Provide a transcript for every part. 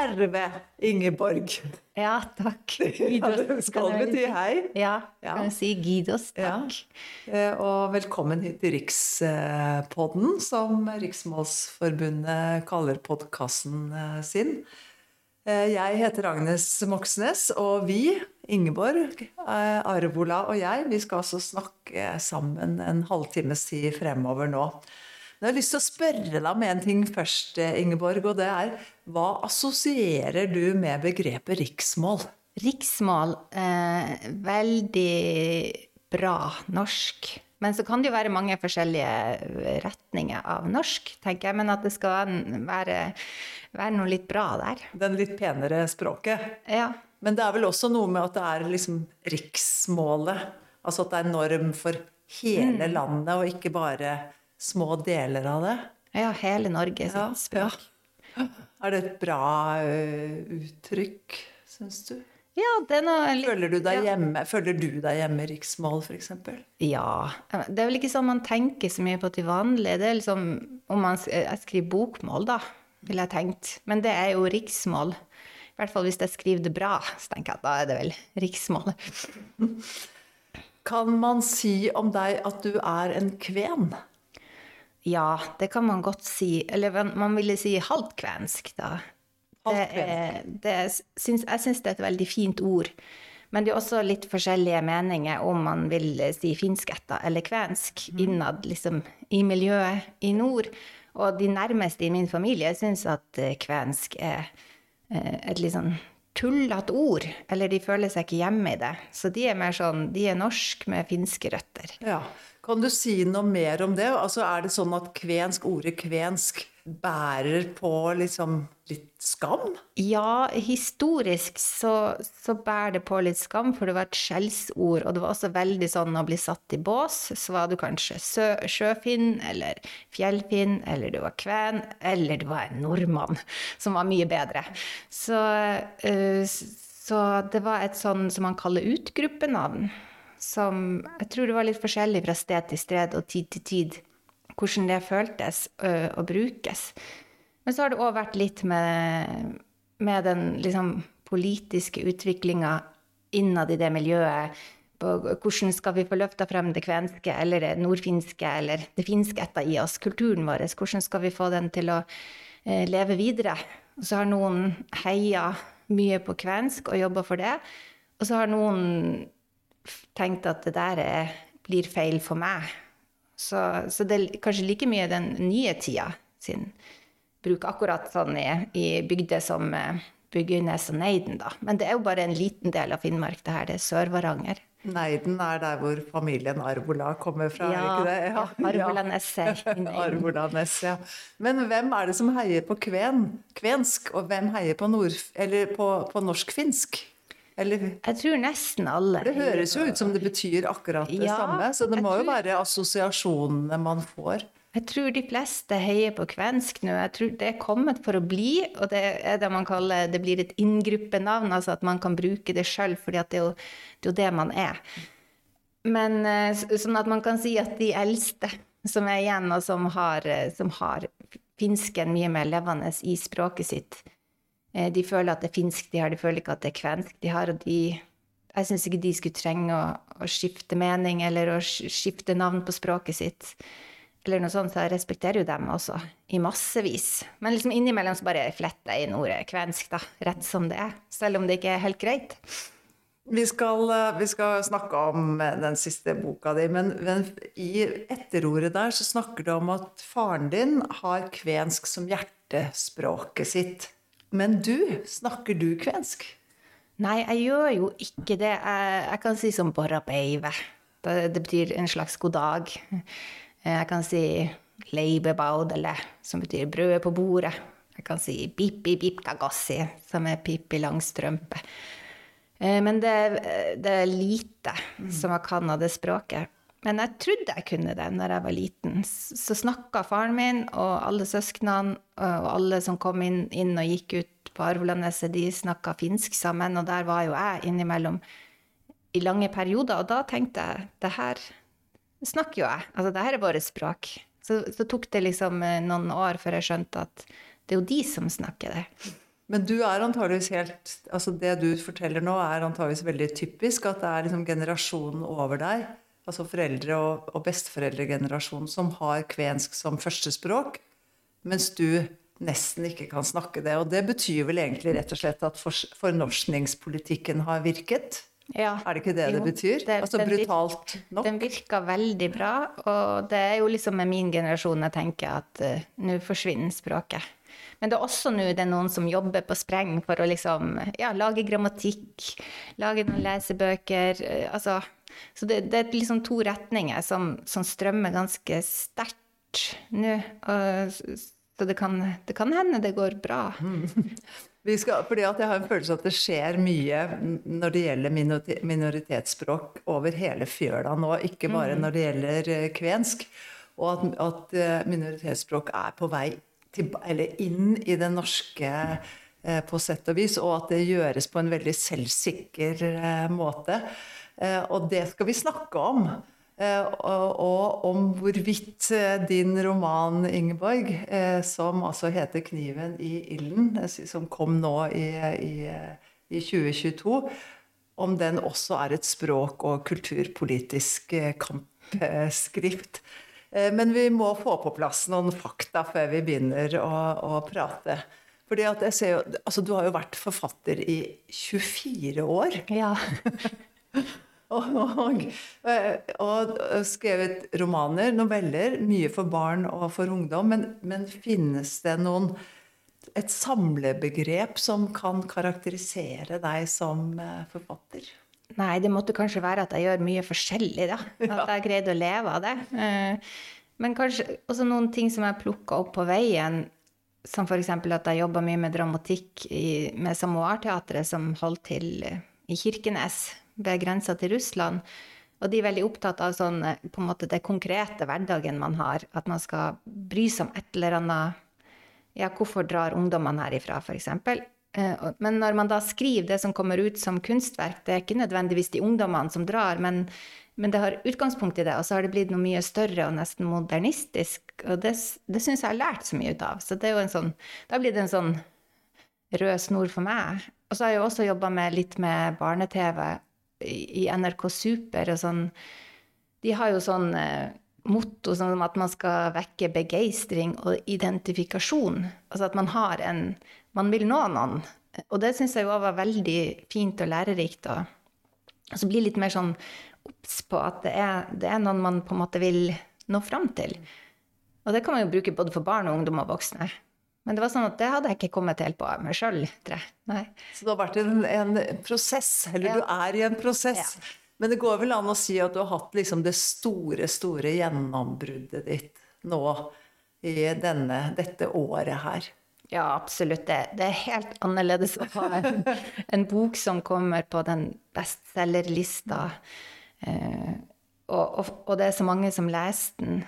Herve Ingeborg. Ja, takk. Ja, det skal bety hei. Ja, Ja. kan du si Gidos, Ja. takk. Ja. Og velkommen hit til Rikspodden, som Riksmålsforbundet kaller podkasten sin. Eh, Jeg heter Agnes Moxnes, og vi, Ingeborg, eh, Arvola og jeg, vi skal altså snakke sammen en halvtimes tid fremover nå. Men Jeg har lyst til å spørre deg om en ting først, eh, Ingeborg, og det er hva assosierer du med begrepet riksmål? Riksmål, eh, veldig bra norsk. Men så kan det jo være mange forskjellige retninger av norsk, tenker jeg. Men at det skal være, være noe litt bra der. Den litt penere språket? Ja. Men det er vel også noe med at det er liksom riksmålet. Altså at det er norm for hele landet, og ikke bare små deler av det. ja hele Norge sitt Ja, språk. Er det et bra uh, uttrykk, syns du? Ja, det er noe litt Føler du deg ja. hjemme, føler du deg hjemme i riksmål, f.eks.? Ja. Det er vel ikke sånn man tenker så mye på til vanlig. Det er liksom om man, jeg skriver bokmål, da, ville jeg tenkt. Men det er jo riksmål. I hvert fall hvis jeg skriver det bra, så tenker jeg at da er det vel riksmål. Kan man si om deg at du er en kven? Ja, det kan man godt si. Eller man- ville si halvkvensk, da. Det er, det er, syns, jeg syns det er et veldig fint ord. Men det er også litt forskjellige meninger om man vil si finsketta eller kvensk innad liksom, i miljøet i nord. Og de nærmeste i min familie syns at eh, kvensk er eh, et litt sånn tullete ord. Eller de føler seg ikke hjemme i det. Så de er mer sånn De er norsk med finske røtter. Ja. Kan du si noe mer om det? Altså Er det sånn at kvensk, ordet kvensk bærer på liksom litt skam? Ja, historisk så, så bærer det på litt skam, for det var et skjellsord, og det var også veldig sånn å bli satt i bås, så var du kanskje sø, sjøfinn, eller fjellfinn, eller du var kven, eller du var en nordmann, som var mye bedre. Så, uh, så det var et sånn som man kaller utgruppenavn, som jeg tror det var litt forskjellig fra sted til sted og tid til tid, hvordan det føltes uh, å brukes. Men så har det òg vært litt med, med den liksom, politiske utviklinga innad i det miljøet. På hvordan skal vi få løfta frem det kvenske eller det nordfinske eller det finske etter i oss, kulturen vår? Hvordan skal vi få den til å eh, leve videre? Og så har noen heia mye på kvensk og jobba for det. Og så har noen tenkt at det der er, blir feil for meg. Så, så det er kanskje like mye den nye tida sin bruk, akkurat sånn i, i bygder som eh, Byggenes og Neiden, da. Men det er jo bare en liten del av Finnmark, det her. Det er Sør-Varanger. Neiden er der hvor familien Arvola kommer fra, er ikke det? ja, Arvolaneset. Arvolanes, ja. Men hvem er det som heier på kven, kvensk, og hvem heier på, på, på norsk-finsk? Eller Jeg tror nesten alle. Det høres jo ut som det betyr akkurat det Ja, samme, så det må jo være assosiasjonene man får. Jeg tror de fleste heier på kvensk nå. Jeg tror det er kommet for å bli, og det er det man kaller Det blir et inngruppenavn, altså at man kan bruke det sjøl, for det det, er jo det man er. Men eh, sånn at man kan si at de eldste som er igjen, og som har, eh, som har finsken mye mer levende i språket sitt, eh, de føler at det er finsk de har, de føler ikke at det er kvensk de har, og de jeg syns ikke de skulle trenge å, å skifte mening eller å skifte navn på språket sitt eller noe sånt, så jeg respekterer jo dem også, i massevis. Men liksom innimellom så bare fletter jeg inn ordet kvensk, da, rett som det er. Selv om det ikke er helt greit. Vi skal, eh, vi skal snakke om eh, den siste boka di, men, men i etterordet der så snakker du om at faren din har kvensk som hjertespråket sitt. Men du, snakker du kvensk? Nei, jeg gjør jo ikke det. Jeg, jeg kan si som borra beive. Det, det betyr en slags god dag. Jeg kan si leibebaudele, som betyr brødet på bordet. Jeg kan si bippi bipkagassi, som er Pippi Langstrømpe. Eh, Men det, det er lite som jeg kan av det språket. Men jeg trodde jeg kunne det når jeg var liten. Så snakka faren min og alle søsknene og alle som kom inn, inn og gikk ut på Arvolaneset, de snakka finsk sammen, og der var jo jeg innimellom i lange perioder. Og da tenkte jeg det her snakker jo jeg. Altså, det her er vårt språk. Så, så tok det liksom eh, noen år før jeg skjønte at det er jo de som snakker det. Men du er antageligvis helt Altså det du forteller nå, er antageligvis veldig typisk. At det er liksom generasjonen over deg, altså foreldre- og, og besteforeldregenerasjonen, som har kvensk som førstespråk, mens du nesten ikke kan snakke det. Og det betyr vel egentlig rett og slett at for, fornorskningspolitikken har virket? Ja. Er det ikke det det betyr? det- altså den virker, nok? Den virka veldig bra, og det er jo liksom med min generasjon jeg tenker at uh, nå forsvinner språket. Men det er også nå det er noen som jobber på spreng for å liksom ja, lage grammatikk, lage noen lesebøker. uh, altså, så det, det er liksom to retninger som, som strømmer ganske sterkt nå. og Så det kan, det kan hende det går bra. Vi skal, fordi at Jeg har en følelse av at det skjer mye når det gjelder minoritetsspråk over hele fjøla nå, ikke bare når det gjelder eh, kvensk. Og at, at eh, minoritetsspråk er på vei til, eller inn i det norske eh, på sett og vis, og at det gjøres på en veldig selvsikker eh, måte. Eh, og det skal vi snakke om. Eh, og, om hvorvidt eh, din roman, Ingeborg, eh, som altså heter 'Kniven i ilden', som kom nå i, i, i 2022, om den også er et språk- og kulturpolitisk kampskrift. Men vi må få på plass noen fakta før vi begynner å, å prate. Fordi at jeg ser jo, altså Du har jo vært forfatter i 24 år. Ja. Og, og, skrevet romaner, noveller, mye for barn og for ungdom. Men, men finnes det noen et samlebegrep som kan karakterisere deg som eh, forfatter? Nei, det måtte kanskje være at jeg gjør mye forskjellig, da. At jeg greide å leve av det. Eh, Men kanskje også noen ting som jeg plukka opp på veien, som f.eks. at jeg jobba mye med dramatikk i, med Samoar-teatret, som holdt til eh, i Kirkenes, ved grensa til Russland. Og de er veldig opptatt av sånn, eh, på en måte det konkrete hverdagen man har. At man skal bry seg om et eller annet Ja, hvorfor drar ungdommene herifra, f.eks.? Eh, Men når man da skriver det som kommer ut som kunstverk, det er ikke nødvendigvis de ungdommene som drar, men, men det har utgangspunkt i det, og så har det blitt noe mye større og nesten modernistisk. Og det, det syns jeg har lært så mye ut av. Så det er jo en sånn Det blir det en sånn rød snor for meg. Og så har jeg jo også jobba litt med barne-TV i, NRK Super og sånn. De har jo sånn eh, motto som at man skal vekke begeistring og identifikasjon. Altså at man har en Man vil nå noen. Og det syns jeg jo var veldig fint og lærerikt. Og, så bli litt mer sånn obs på at det er, det er noen man på en måte vil nå fram til. Og det kan man jo bruke både for barn og ungdom og voksne. Men det var sånn at det hadde jeg ikke kommet helt på meg sjøl. Så det har vært en, en prosess, eller Ja. du er i en prosess. Ja. Men det går vel an å si at du har hatt liksom det store, store gjennombruddet ditt nå i denne, dette året her. Ja, absolutt. Det, det er helt annerledes å ha en, en bok som kommer på den bestselgerlista. Eh, og, og, og det er så mange som leser den.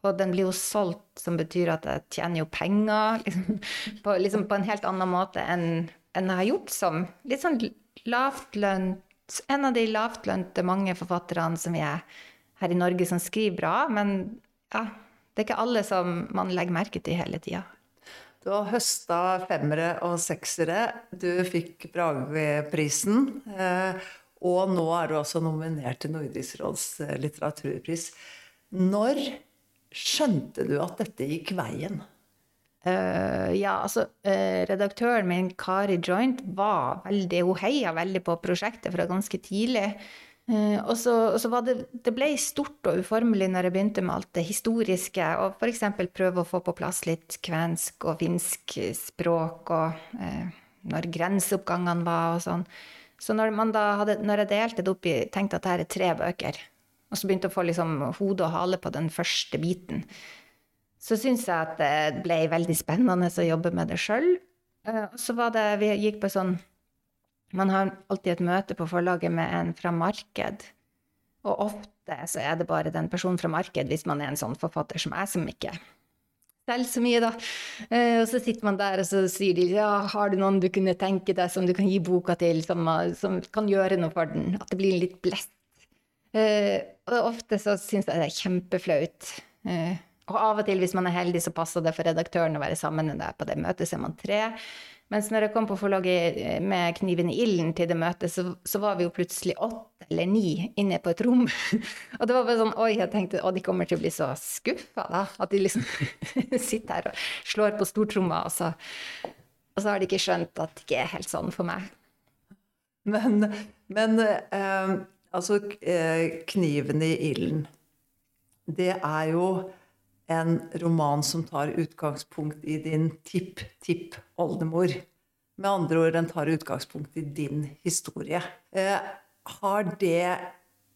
Og den blir jo solgt, som betyr at jeg tjener jo penger. Liksom, på, liksom på en helt annen måte enn enn jeg har gjort som litt sånn lavtlønt En av de lavtlønte mange forfatterne som vi er her i Norge, som skriver bra. Men ja, det er ikke alle som man legger merke til hele tida. Du har høsta femmere og seksere. Du fikk Brageprisen. eh, Og nå er du også nominert til Nordisk råds eh, litteraturpris. Når skjønte du at dette gikk veien? Uh, ja, altså uh, Redaktøren min, Kari Joint, var veldig Hun heia veldig på prosjektet fra ganske tidlig. Uh, og så, og så det Det ble stort og uformelig når jeg begynte med alt det historiske, og f.eks. prøve å få på plass litt kvensk og finsk språk, og når grenseoppgangene var og sånn. Så når, da hadde, når jeg delte det opp i Tenkte at dette er tre bøker, og så begynte å få liksom hode og hale på den første biten, så syns jeg at det ble veldig spennende å jobbe med det sjøl. Så var det Vi gikk på sånn Man har alltid et møte på forlaget med en fra marked. Og ofte så er det bare den personen fra marked, hvis man er en sånn forfatter som jeg, som ikke selger så mye, da. Eh, Og så sitter man der, og så sier de ja, har du noen du kunne tenke deg som du kan gi boka til, som, som kan gjøre noe for den? At det blir litt blest. Eh, og ofte så syns jeg det er kjempeflaut. Eh, og av og til, hvis man er heldig, så passer det for redaktøren å være sammen med deg på det møtet, så er man tre. Mens når jeg kom på forlaget eh, med 'Kniven i ilden' til det møtet, så, så, var vi jo plutselig åtte eller ni inne på et rom. og det var bare sånn Oi, jeg tenkte å, de kommer til å bli så skuffa, da. At de liksom sitter her og slår på stortromma, og så, og så har de ikke skjønt at det ikke er helt sånn for meg. Men, men eh, altså eh, 'Kniven i ilden', det er jo en roman som tar utgangspunkt i din tipp-tipp-oldemor. Med andre ord, den tar utgangspunkt i din historie. Eh, har det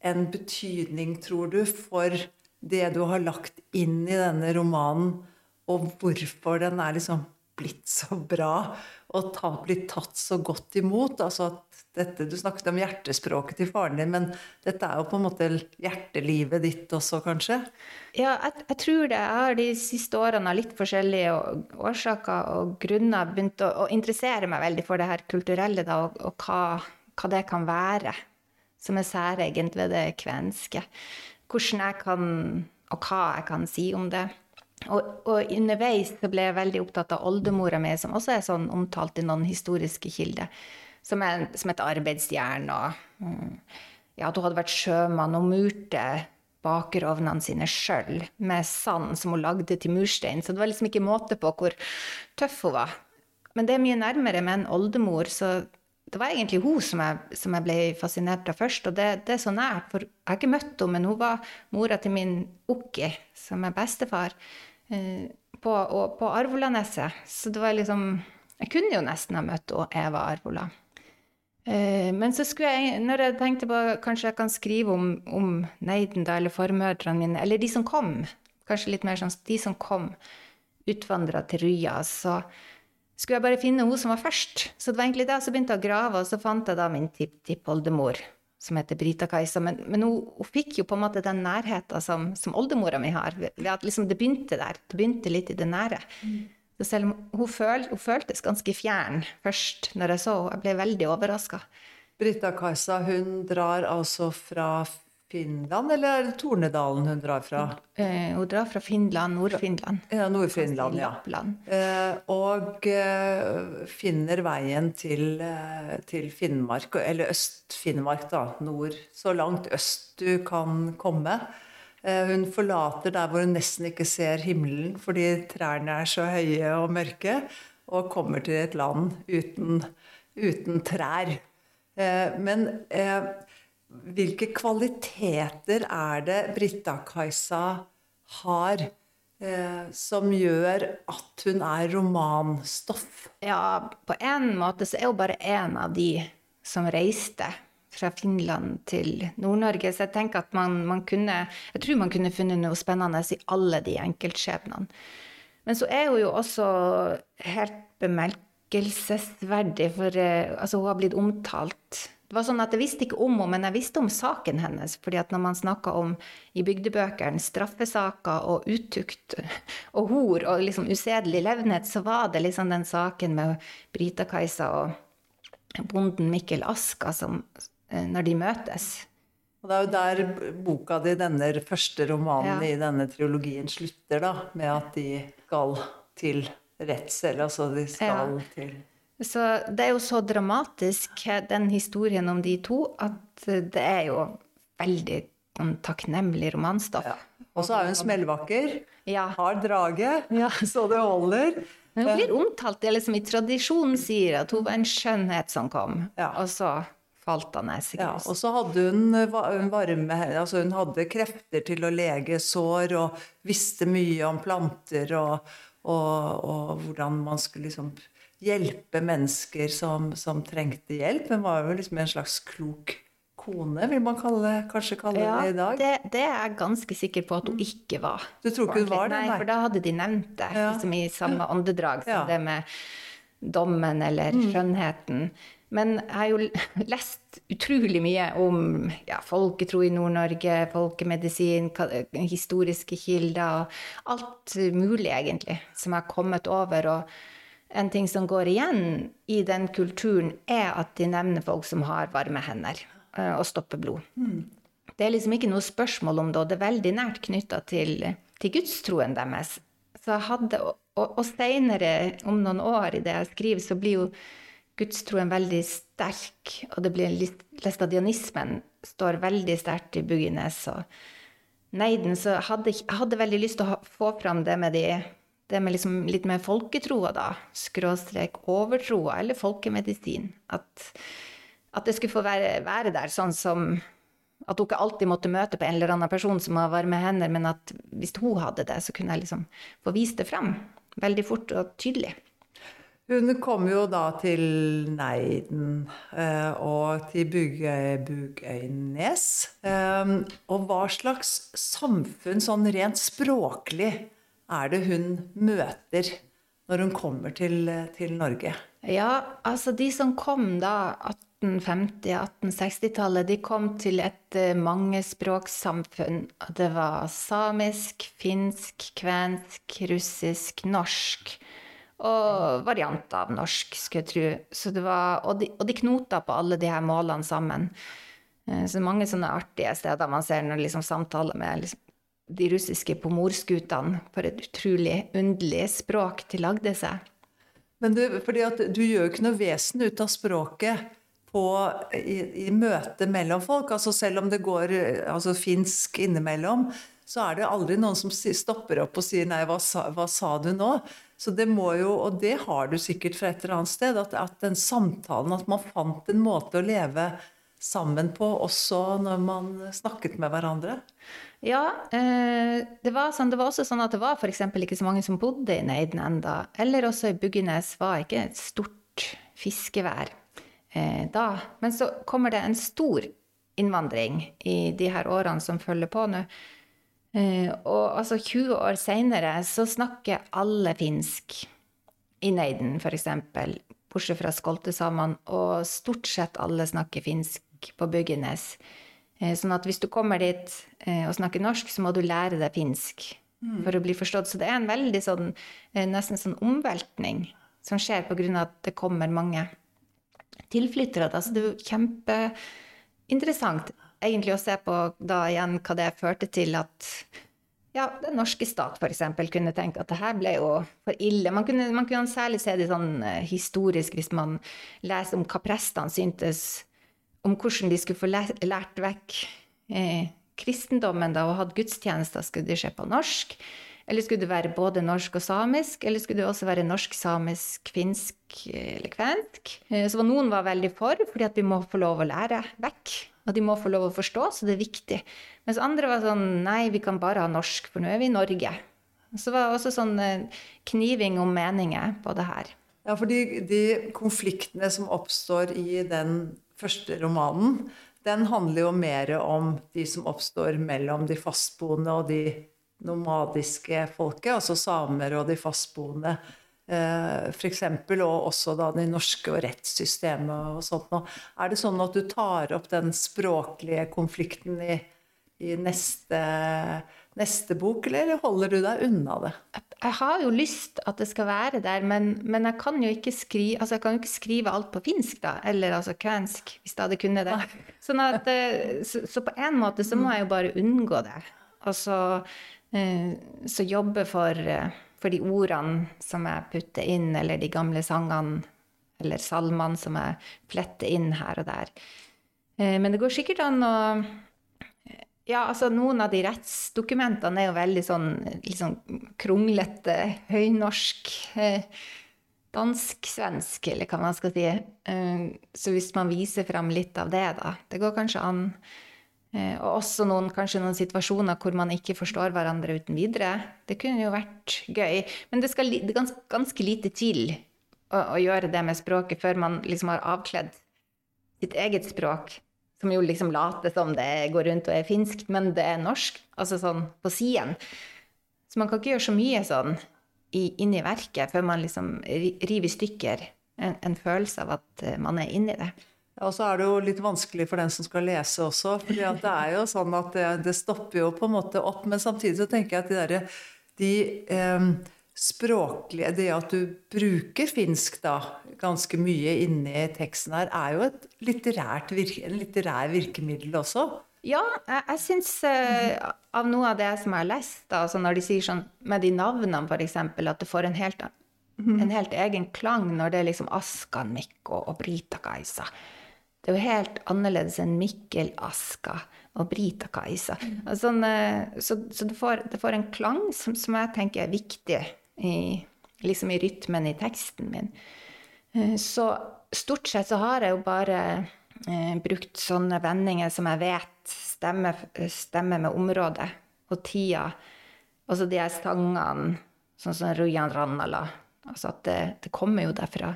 en betydning, tror du, for det du har lagt inn i denne romanen, og hvorfor den er liksom blitt så bra og ta, blitt tatt så godt imot? Altså at dette, Du snakket om hjertespråket til faren din, men dette er jo på en måte hjertelivet ditt også, kanskje? Ja, jeg, jeg tror det. Jeg har de siste årene av litt forskjellige årsaker og grunner begynt å, å, interessere meg veldig for det her kulturelle, da, og, og hva, hva, det kan være som er særegent ved det kvenske. Hvordan jeg kan, og hva jeg kan si om det. Og, og, underveis så ble jeg veldig opptatt av oldemora mi, som også er sånn omtalt i noen historiske kilder som, er, som et arbeidsjern. Og mm, ja, at hun hadde vært sjømann og murte bakerovnene sine sjøl med sand som hun lagde til murstein. Så det var liksom ikke måte på hvor tøff hun var. Men det er mye nærmere med en oldemor, så det var egentlig hun som jeg, som jeg ble fascinert av først. Og det, det, er så nært, for jeg har ikke møtt henne, men hun var mora til min Okki, som er bestefar, eh, på, på Arvolaneset. Så det var liksom Jeg kunne jo nesten ha møtt Eva Arvola. Eh, men så skulle jeg, når jeg tenkte på kanskje jeg kan skrive om, om Neiden eller formødrene mine, eller de som kom, kanskje litt mer sånn de som kom, utvandra til Rya, så skulle jeg bare finne hun som var først. Så det var egentlig da jeg begynte å grave, og så fant jeg da min tippoldemor, som heter Brita-Kajsa. Men, men hun, hun, fikk jo på en måte den nærheten som, som oldemora mi har, ved at liksom det begynte der. Det begynte litt i det nære. Mm. Så selv om hun, føl, hun, føltes ganske fjern først når jeg så henne. Jeg ble veldig overraska. Britta-Kajsa hun drar altså fra Finland, eller er det Tornedalen hun drar fra? Eh, hun drar fra Finland, Nord-Finland. Ja, Nord-Finland, ja. Eh, og eh, finner veien til, eh, til Finnmark, eller Øst-Finnmark, da. Nord. Så langt øst du kan komme. Eh, hun forlater der hvor hun nesten ikke ser himmelen fordi trærne er så høye og mørke, og kommer til et land uten, uten trær. Eh, men eh, hvilke kvaliteter er det Britta-Kajsa har som gjør at hun er romanstoff? Ja, på en måte så er hun bare en av de som reiste fra Finland til Nord-Norge. Så jeg tenker at man, man, kunne Jeg tror man kunne funnet noe spennende i alle de enkeltskjebnene. Men så er hun jo også helt bemerkelsesverdig, for eh, altså, hun har blitt omtalt det var sånn at Jeg visste ikke om henne, men jeg visste om saken hennes. fordi at når man snakka om i bygdebøkene straffesaker og utukt og hor og liksom usedelig levnet, så var det liksom den saken med Brita-Kajsa og bonden Mikkel Aska som, Eh, når de møtes. Og Det er jo der boka di, denne første romanen ja. i denne triologien, slutter, da, med at de skal til redsel. Altså de skal ja. til Så det er jo så dramatisk, den historien om de to, at det er jo veldig takknemlig romanstoff. Ja. Og så er hun smellvakker, ja. har drage, ja. så det holder. Men hun blir omtalt det liksom i tradisjonen sier at hun var en skjønnhet som kom. Ja. Og så falt han ned Ja, og så hadde hun eh, varme Altså hun hadde krefter til å lege sår og visste mye om planter og, og, og hvordan man skulle liksom hjelpe mennesker som, som, trengte hjelp. Hun var jo liksom en slags klok kone, vil man kalle, kanskje kalle ja, det i dag. Det, det, er jeg ganske sikker på at hun ikke var. Du tror ikke hun var det? Nei, nei, for da hadde de nevnt det ja. liksom i samme åndedrag som ja. det med dommen eller mm. skjønnheten. Men jeg har jo lest utrolig mye om ja, folketro i Nord-Norge, folkemedisin, historiske kilder og alt mulig, egentlig, som jeg har kommet over. Og en ting som går igjen i den kulturen, er at de nevner folk som har varme hender eh, og stopper blod. Mm. Det er liksom ikke noe spørsmål om det, og det er veldig nært knytta til, til gudstroen deres. Så jeg hadde og, og seinere, om noen år i det jeg skriver, så blir jo gudstroen veldig sterk, og det blir Læstadianismen står veldig sterkt i Buggenes. og Neiden, så hadde hadde veldig lyst til å få fram det med, de, det med liksom litt mer folketroa, da. Skråstrek overtroa, eller folkemedisin. At, at det skulle få være, være, der, sånn som at hun ikke alltid måtte møte på en eller annen person som har varme hender, men at hvis hun hadde det, så kunne jeg liksom få vist det fram. Veldig fort og tydelig. Hun kom jo da til Neiden eh, og til Bugøynes. Eh, og hva slags samfunn, sånn rent språklig, er det hun møter når hun kommer til, til Norge? Ja, altså de som kom da 1850-1860-tallet, de kom til et mangespråksamfunn. mangespråkssamfunn. Det var samisk, finsk, kvensk, russisk, norsk og varianter av norsk, skulle jeg tro. Var, og, de, og de knota på alle de her målene sammen. Eh, så mange sånne artige steder man ser når liksom samtaler med liksom, de russiske pomorskutene. For et utrolig underlig språk de lagde seg. Men du, fordi at du gjør jo ikke noe vesen ut av språket på, i, i møte mellom folk. altså Selv om det går altså finsk innimellom, så er det aldri noen som stopper opp og sier 'nei, hva sa, hva sa du nå'? Så det må jo, og det har du sikkert fra et eller annet sted, at, at den samtalen, at man fant en måte å leve sammen på også når man snakket med hverandre? Ja, eh, det, var sånn, det var også sånn at det var f.eks. ikke så mange som bodde i Neiden enda. Eller også i Buggenes var ikke et stort fiskevær eh, da. Men så kommer det en stor innvandring i de her årene som følger på nå. Eh, og altså 20 år seinere så snakker alle finsk i Neiden, f.eks. Bortsett fra skoltesamene. Og stort sett alle snakker finsk på Byggenes. Eh, sånn at hvis du kommer dit eh, og snakker norsk, så må du lære deg finsk mm. for å bli forstått. Så det er en veldig sånn nesten sånn omveltning som skjer av at det kommer mange tilflyttere. Altså det er jo kjempeinteressant egentlig å se på da igjen hva det førte til at ja, den norske stat f.eks. kunne tenke at det her ble jo for ille. Man kunne, man kunne særlig se det sånn uh, historisk hvis man leser om hva prestene syntes om hvordan de skulle få lært vekk eh, kristendommen da, og hatt gudstjenester. Skulle det skje på norsk? Eller skulle det være både norsk og samisk? Eller skulle det også være norsk, samisk, finsk eh, eller kvensk? Eh, så noen var veldig for, fordi at vi må få lov å lære vekk og de må få lov å forstå, så det er viktig. Mens andre var sånn nei, vi kan bare ha norsk, for nå er vi i Norge. Så var det også sånn eh, kniving om meninger på det her. Ja, for de, de konfliktene som oppstår i den første romanen, den handler jo mer om de som oppstår mellom de fastboende og de nomadiske folket, altså samer og de fastboende. Eh, F.eks. og også da det norske og rettssystemet og sånt noe. Er det sånn at du tar opp den språklige konflikten i, i neste, neste, bok, eller holder du deg unna det? Jeg har jo lyst at det skal være der, men, men jeg kan skrive altså jeg kan jo ikke skrive alt på finsk, da, eller altså kvensk, hvis jeg hadde kunnet det. Sånn at, eh, så, så, på en måte så må jeg jo bare unngå det. Og så, eh, så jobbe for for de ordene som jeg putter inn, eller de gamle sangene eller salmene som jeg fletter inn her og der. Eh, men det går sikkert an å Ja, altså noen av de rettsdokumentene er jo veldig sånn sånn kronglete, høynorsk, eh, dansk-svensk, eller hva man skal si. Eh, så hvis man viser fram litt av det, da Det går kanskje an. Eh, og også noen, kanskje noen situasjoner hvor man ikke forstår hverandre uten videre. Det kunne jo vært gøy. Men det skal ganske, ganske, lite til å, å, gjøre det med språket før man liksom har avkledd sitt eget språk. Som jo liksom later som det går rundt og er finsk, men det er norsk. Altså sånn på siden. Så man kan ikke gjøre så mye sånn inni verket før man liksom river i stykker en, en følelse av at eh, man er inni det. Og så er det jo litt vanskelig for den som skal lese også. for det er jo sånn at det, det, stopper jo på en måte opp. Men samtidig så tenker jeg at de derre de eh, språklige Det at du bruker finsk da ganske mye inni teksten her, er jo et litterært virke, en litterær virkemiddel også. Ja, jeg, jeg syns uh, av noe av det som jeg har lest, da, altså når de sier sånn med de navnene f.eks., at det får en helt, en helt, egen klang når det er liksom Askan Mikko og Brita-Kajsa. Det er jo helt annerledes enn Mikkel Aska og Brita-Kajsa. Sånn, uh, så, så det, får, det, får, en klang som, som jeg tenker er viktig i, liksom i rytmen i teksten min. Uh, så stort sett så har jeg jo bare eh, brukt sånne vendinger som jeg vet stemmer, stemmer med området og tida. Altså de her sangene, sånn som Rujan Rannala. Altså at det, det, kommer jo derfra.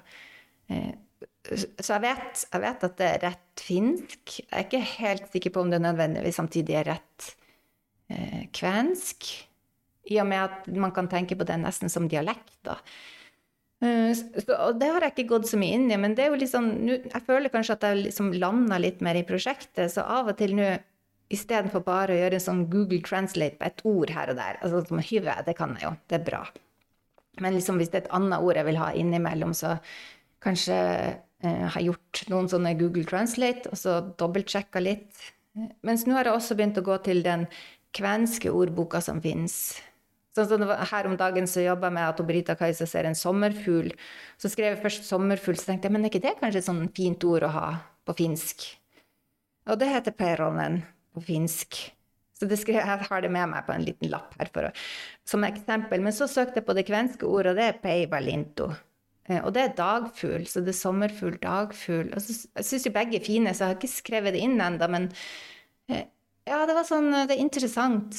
Eh, så jeg vet, jeg vet, at det er rett finsk. Jeg er ikke helt sikker på om det nødvendigvis samtidig er rett eh, kvensk. I og med at man kan tenke på det nesten som dialekt. da. Uh, og det har jeg ikke gått så mye inn i, men det er jo liksom, jeg føler kanskje at jeg liksom landa litt mer i prosjektet. Så av og til nå, istedenfor bare å gjøre en sånn Google Translate på et ord her og der, altså som hyve, det kan jeg jo, det er bra. Men liksom hvis det er et annet ord jeg vil ha innimellom, så kanskje eh, har gjort noen sånne Google Translate, og så dobbeltsjekka litt. Mens nå har jeg også begynt å gå til den kvenske ordboka som fins Sånn her om dagen så jobba jeg med at Brita Kajsa ser en sommerfugl. Så skrev jeg først 'sommerfugl', så tenkte jeg men er ikke det kanskje et sånn fint ord å ha på finsk? Og det heter peronen på finsk. Så skrev, jeg har det med meg på en liten lapp her å, som eksempel. Men så søkte jeg på det kvenske ordet, og det er peivalinto. Eh, og det er dagfugl, så det er sommerfugl, dagfugl. Og så, jeg syns jo begge er fine, så jeg har ikke skrevet det inn ennå, men eh, ja, det var sånn Det er interessant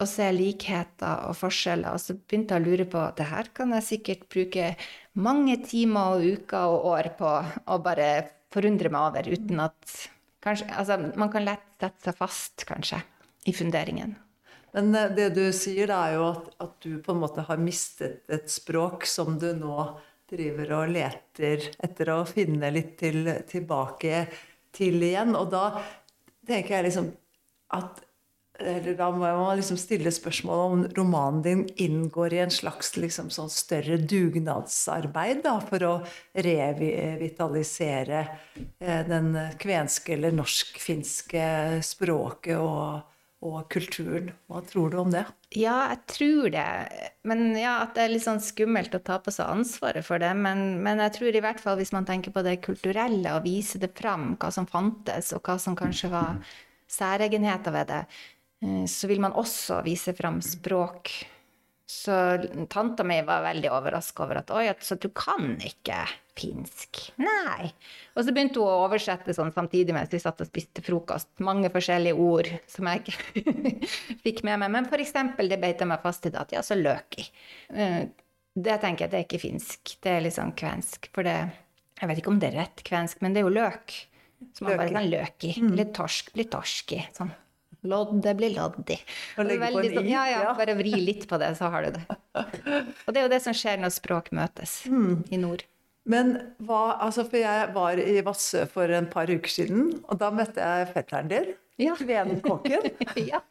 å se likheter og forskjeller. Og så begynte jeg å lure på det her kan jeg sikkert bruke mange timer og uker og år på å bare forundre meg over, uten at kanskje, altså, Man kan lett sette seg fast, kanskje, i funderingen. Men eh, det du sier, da, er jo at, at, du på en måte har mistet et språk som du nå driver og leter etter å finne litt til, tilbake til igjen. Og da tenker jeg liksom at eller da må man liksom stille spørsmål om romanen din inngår i en slags liksom sånn større dugnadsarbeid da, for å revitalisere eh, den kvenske eller norsk-finske språket og, og, kulturen. Hva tror du om det? Ja, jeg tror det. Men ja, At det er litt sånn skummelt å ta på seg ansvaret for det. Men, men jeg tror i hvert fall hvis man tenker på det kulturelle, og viser det fram, hva som fantes, og hva som kanskje var særegenheter ved det, Eh, så vil man også vise fram språk. Så tanta mi var veldig overraska over at oi, så du kan ikke finsk? Nei. Og så begynte hun å oversette sånn samtidig mens vi satt og spiste frokost. Mange forskjellige ord som jeg ikke fikk med meg. Men for eksempel, det beit jeg meg fast i da, at ja, så løki. Eh, det tenker jeg, det er ikke finsk. Det er litt sånn kvensk. For det Jeg vet ikke om det er rett kvensk, men det er jo løk. Så man bare sånn løki. Mm. Litt torsk, litt torski. Sånn. Lodde blir loddi. Sånn, ja, ja, bare vri litt på det, så har du det. Og det er jo det som skjer når språk møtes mm. i nord. Men hva Altså, for jeg var i Vassø for en par uker siden, og da møtte jeg fetteren din. Ja. Kvenkokken. ja.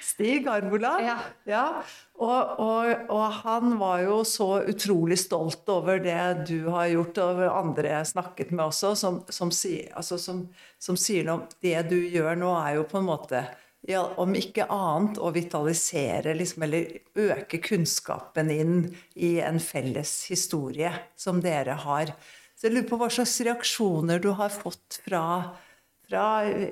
Stig Arvola. Ja. ja. Og, og, og, han var jo så utrolig stolt over det du har gjort, og andre jeg snakket med også, som, som, altså som, som sier noe om Det du gjør nå, er jo på en måte ja, om ikke annet å vitalisere liksom, eller øke kunnskapen inn i en felles historie som dere har. Så jeg lurer på hva slags reaksjoner du har fått fra, fra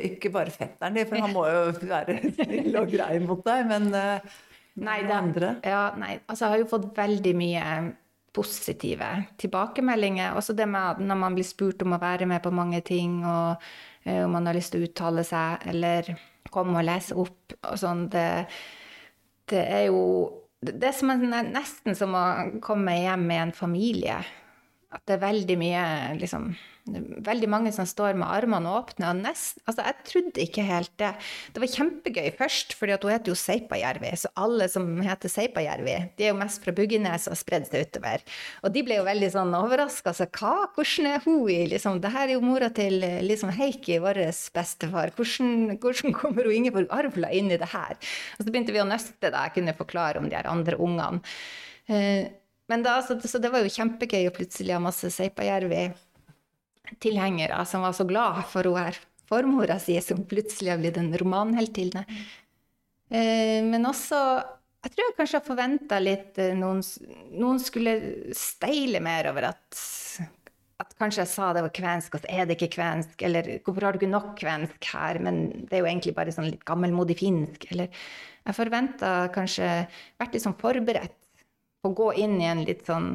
ikke bare fetteren din, for han må jo være snill og grei mot deg, men uh, nei, det, andre? Ja, nei, altså jeg har jo fått veldig mye positive tilbakemeldinger. Også det med når man blir spurt om å være med på mange ting, og uh, om man har lyst til å uttale seg, eller komme og lese opp og sånn, det, det er jo Det er som en, nesten som å komme hjem med en familie. At det er veldig mye liksom veldig mange som står med armene åpne. Og nest, altså jeg trodde ikke helt det. Det var kjempegøy først, fordi hun heter jo Seipajärvi. Så alle som heter Seipajärvi, de er jo mest fra Buggenes og spredd seg utover. Og de ble jo veldig sånn overraska. Så hva, hvordan er hun i liksom, Det her er jo mora til liksom Heikki, vår bestefar. Hvordan, hvordan kommer hun Ingeborg Arvla inn i det her? Og så begynte vi å nøste da jeg kunne forklare om de her andre ungene. Eh, men da, så, så, det var jo kjempegøy å plutselig ha masse Seipajärvi tilhengere som var så glad for hun her formora si, som plutselig har blitt en romanheltinne. Eh, men også Jeg tror jeg kanskje har forventa litt eh, noen, noen skulle steile mer over at at kanskje jeg sa det var kvensk, og så er det ikke kvensk. Eller hvorfor har du ikke nok kvensk her, men det er jo egentlig bare sånn litt gammelmodig finsk. Eller jeg forventa kanskje vært litt sånn forberedt på å gå inn i en litt sånn,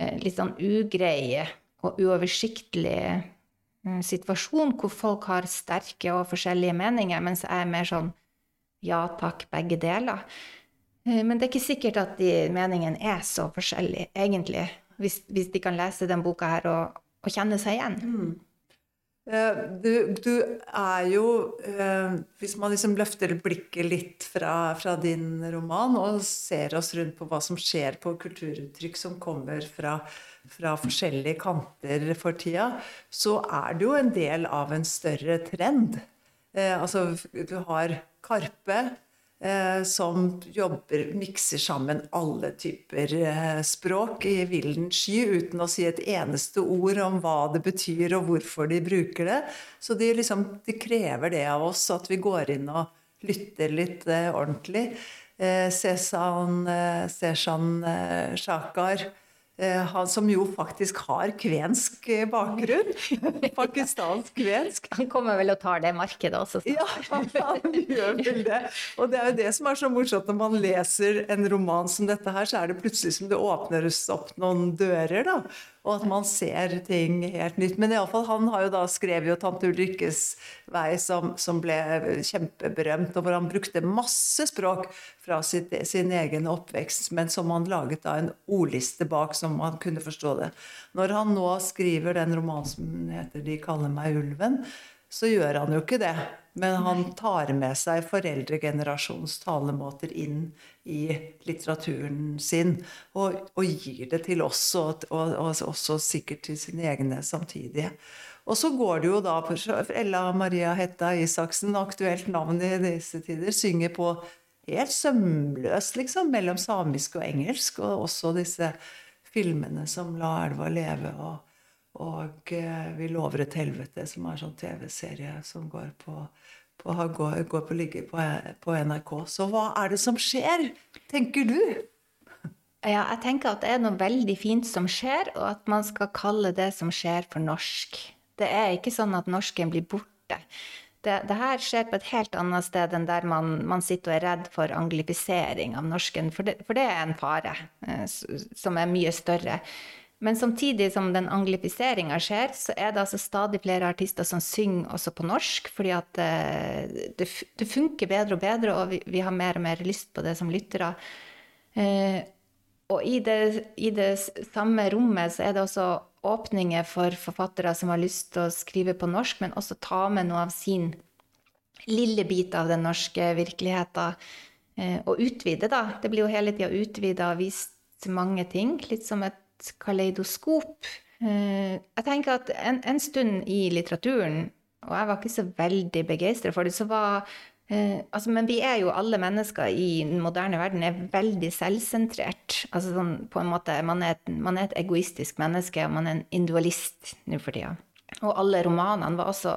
eh, litt sånn ugrei og uoversiktlig eh, situasjon hvor folk har sterke og forskjellige meninger, mens jeg er mer sånn ja takk, begge deler. Eh, men det er ikke sikkert at de meningene er så forskjellige, egentlig hvis, hvis, de kan lese den boka her og, og kjenne seg igjen. Mm. Du, du, er jo eh, Hvis man liksom løfter blikket litt fra, fra, din roman og ser oss rundt på hva som skjer på kulturuttrykk som kommer fra, fra forskjellige kanter for tida, så er du jo en del av en større trend. Eh, altså, du har Karpe, Eh, som jobber, mikser sammen alle typer eh, språk i villen sky uten å si et eneste ord om hva det betyr og hvorfor de bruker det. Så de, liksom, de krever det av oss, at vi går inn og lytter litt eh, ordentlig. Sesan, Seshan Shakar Eh, han som jo faktisk har kvensk eh, bakgrunn. Pakistansk kvensk. Han kommer vel og tar det markedet også. Så. Ja, han gjør vel det. Og det er jo det som er så morsomt når man leser en roman som dette her, så er det plutselig som det åpnes opp noen dører, da og at man ser ting helt nytt. Men iallfall, han har jo da skrevet jo 'Tante Ulrikkes vei', som, som, ble kjempeberømt, og hvor han brukte masse språk fra sitt, sin egen oppvekst, men som han laget da en ordliste bak, som man kunne forstå det. Når han nå skriver den romanen som heter 'De kaller meg ulven', så gjør han jo ikke det. Men han tar med seg foreldregenerasjons talemåter inn i litteraturen sin. Og, og gir det til oss, og, og, og, også sikkert til sine egne samtidige. Og så går det jo da på Ella Maria Hetta Isaksen, aktuelt navn i disse tider, synger på helt sømløst, liksom, mellom samisk og engelsk. Og også disse filmene som La elva leve. og og eh, Vi lover et helvete, som er sånn TV-serie som går på, på, går, går på ligge på, på, NRK. Så hva er det som skjer, tenker du? Ja, jeg tenker at det er noe veldig fint som skjer, og at man skal kalle det som skjer, for norsk. Det er ikke sånn at norsken blir borte. Det, det, her skjer på et helt annet sted enn der man, man sitter og er redd for anglifisering av norsken, for det, for det er en fare eh, som er mye større. Men samtidig som den anglifiseringa skjer, så er det altså stadig flere artister som synger også på norsk, fordi at eh, det, det funker bedre og bedre, og vi, vi, har mer og mer lyst på det som lyttere. Eh, og i det, i det, samme rommet så er det også åpninger for forfattere som har lyst til å skrive på norsk, men også ta med noe av sin lille bit av den norske virkeligheten. Eh, og utvide, da. Det blir jo hele tida utvida og vist mange ting. Litt som et kaleidoskop. Eh, jeg tenker at en, en, stund i litteraturen, og jeg var ikke så veldig begeistra for det, så var eh, altså, Men vi er jo alle mennesker i den moderne verden er veldig selvsentrert. Altså sånn på en måte Man er et, man er et egoistisk menneske, og man er en individualist nå for tida. Og alle romanene var også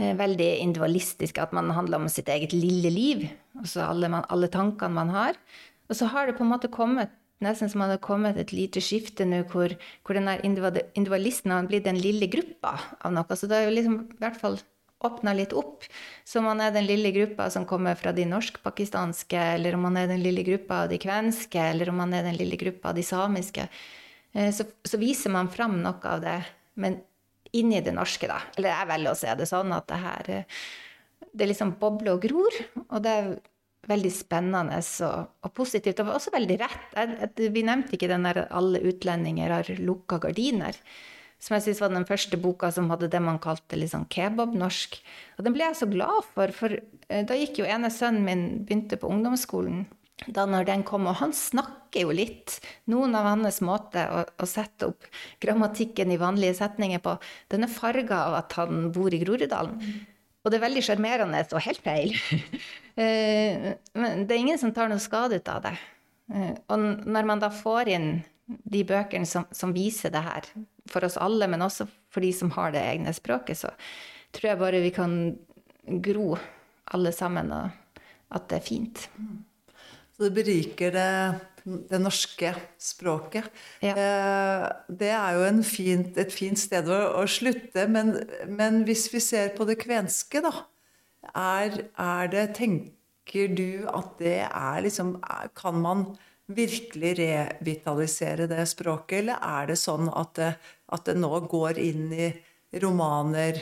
eh, veldig individualistiske, at man handler om sitt eget lille liv. Altså alle, alle tankene man har. Og så har det på en måte kommet nesten som det hadde kommet et lite skifte nå, hvor, hvor den individualisten har blitt den lille gruppa av noe. Så det har jo liksom i hvert fall åpna litt opp. Så om man er den lille gruppa som kommer fra de norsk-pakistanske, eller om man er den lille gruppa av de kvenske, eller om man er den lille gruppa av de samiske, eh, så, så viser man fram noe av det. Men inni det norske, da. Eller jeg velger å se det sånn at det her eh, det liksom bobler og gror. Og det veldig spennende og, og positivt. Og også veldig rett. Vi nevnte ikke den der 'Alle utlendinger har lukka gardiner', som jeg syns var den første boka som hadde det man kalte sånn kebabnorsk. Og den ble jeg så glad for, for eh, da gikk jo ene sønnen min begynte på ungdomsskolen. Da når den kom, og han snakker jo litt. Noen av hans måte å, å sette opp grammatikken i vanlige setninger på, den er farga av at han bor i Groruddalen. Og det er veldig sjarmerende og helt feil. Eh, men det er ingen som tar noe skade ut av det. Eh, og når man da får inn de bøkene som, som, viser det her, for oss alle, men også for de som har det egne språket, så tror jeg bare vi kan gro alle sammen, og at det er fint. Så det beriker det, det norske språket. Ja. Eh, det er jo en fint, et fint sted å, å slutte, men, men, hvis vi ser på det kvenske, da. Er, er det Tenker du at det er liksom Kan man virkelig revitalisere det språket, eller er det sånn at det, at det nå går inn i romaner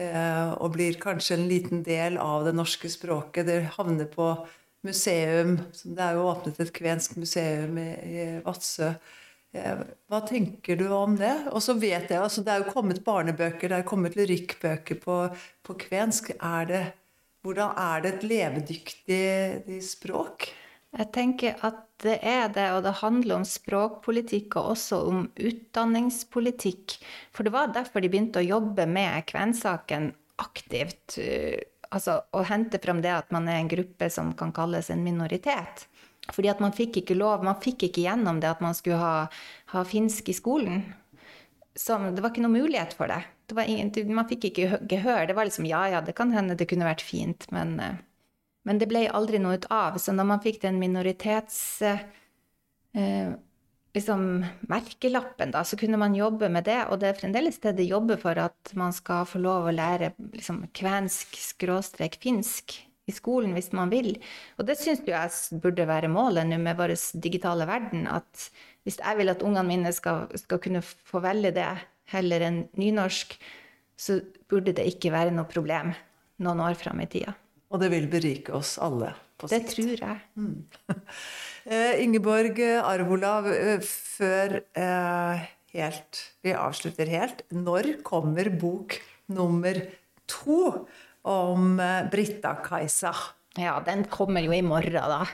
eh, og blir kanskje en liten del av det norske språket? Det havner på museum. Det er jo åpnet et kvensk museum i, i Vadsø. Eh, hva tenker du om det? Og så vet jeg, altså Det er jo kommet barnebøker, det er kommet lyrikkbøker på, på kvensk. Er det, hvordan er det et levedyktig språk? Jeg tenker at det er det, og det handler om språkpolitikk og også om utdanningspolitikk. For det var derfor de begynte å jobbe med kvensaken aktivt. eh, Altså å hente frem det at man er en gruppe som kan kalles en minoritet. Fordi at man fikk ikke lov, man fikk ikke gjennom det at man skulle ha, ha finsk i skolen. Så det var ikke noe mulighet for det. det ingen, man fikk ikke gehør. Det var liksom ja, ja, det kan hende det kunne vært fint, men eh, men det ble aldri noe ut av. Så når man fikk den minoritets... Eh, liksom merkelappen, da, så kunne man jobbe med det. Og det er fremdeles det de jobber for, at man skal få lov å lære liksom, kvensk skråstrek finsk i skolen hvis man vil. Og det syns jeg burde være målet nå med vår digitale verden. At hvis jeg vil at ungene mine skal, skal kunne få velge det heller enn nynorsk, så burde det ikke være noe problem noen år fram i tida. Og det vil berike oss alle på Det tror jeg. Eh, Ingeborg Arvola, eh, før eh, helt, vi avslutter helt, når kommer bok nummer to om eh, Britta-Kajsa? Ja, den kommer jo i morgen, da.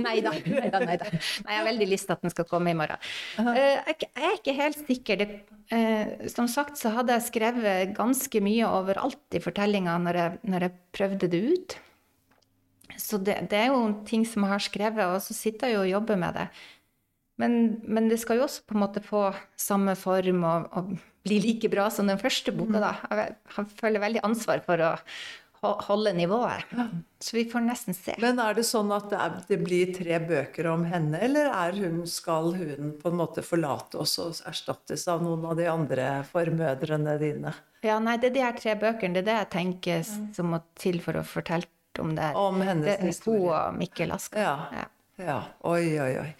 Nei da. Nei, da, nei, da. nei, jeg har veldig lyst til at den skal komme i morgen. Uh, jeg er ikke helt sikker. Det, uh, som sagt så hadde jeg skrevet ganske mye overalt i fortellinga når, når jeg prøvde det ut. Så det, det er jo ting som jeg har skrevet, og så sitter jeg jo og jobber med det. Men, men det skal jo også på en måte få samme form og, og bli like bra som den første boka, da. Jeg, jeg føler veldig ansvar for å holde nivået. Så vi får nesten se. Men er det sånn at det, er, det blir tre bøker om henne, eller er hun, skal hun på en måte forlate oss og erstattes av noen av de andre formødrene dine? Ja, nei, det er de her tre bøkene. Det er det jeg tenker som må til for å fortelle om det. Om hennes det er Hun og Mikkel Aska. Ja. Ja. ja. Oi, oi, oi.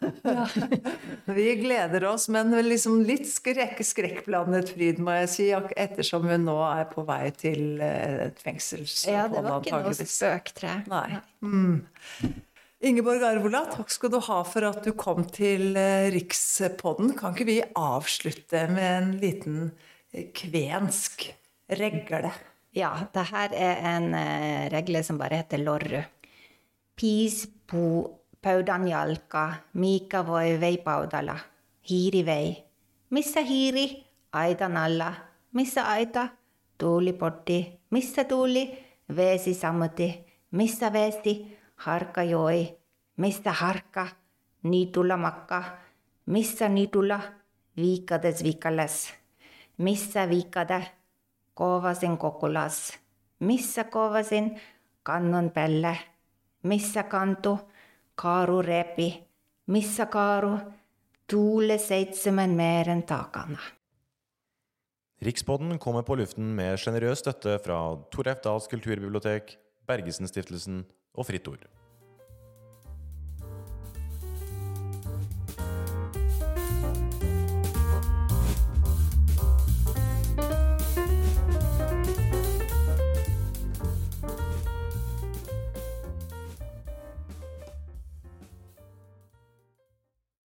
Vi gleder oss, men liksom litt skrekk, skrekkblandet fryd, må jeg si, ettersom hun nå er på vei til et et Ja, det var ikke noe spøktre spøk, tror jeg. Nei. Mm. Ingeborg Arvola, takk skal du ha for at du kom til eh, Rikspodden. Kan ikke vi avslutte med en liten eh, kvensk regle? Ja, det her er en eh, regle som bare heter lorru. Pis pu paudanjalka mika voi veipaudala. Hiri vei. Missä hiiri? Aitan alla. Missä aita? Tuuli potti. Missä tuuli? Veesi sammuti. Missä veesi? Harka joi. Missä harka? Niitulla makka. Missä niitulla? Viikades viikales. Missä viikade? Koovasin kokulas. Missä koovasin? Kannon pelle. Missä kantu? Kaaru repi. Missä kaaru? Tuule seitsemän meren takana. Rikspodden kommer på luften med sjenerøs støtte fra Tor F. Dahls kulturbibliotek, Bergesen-stiftelsen og Fritt Ord.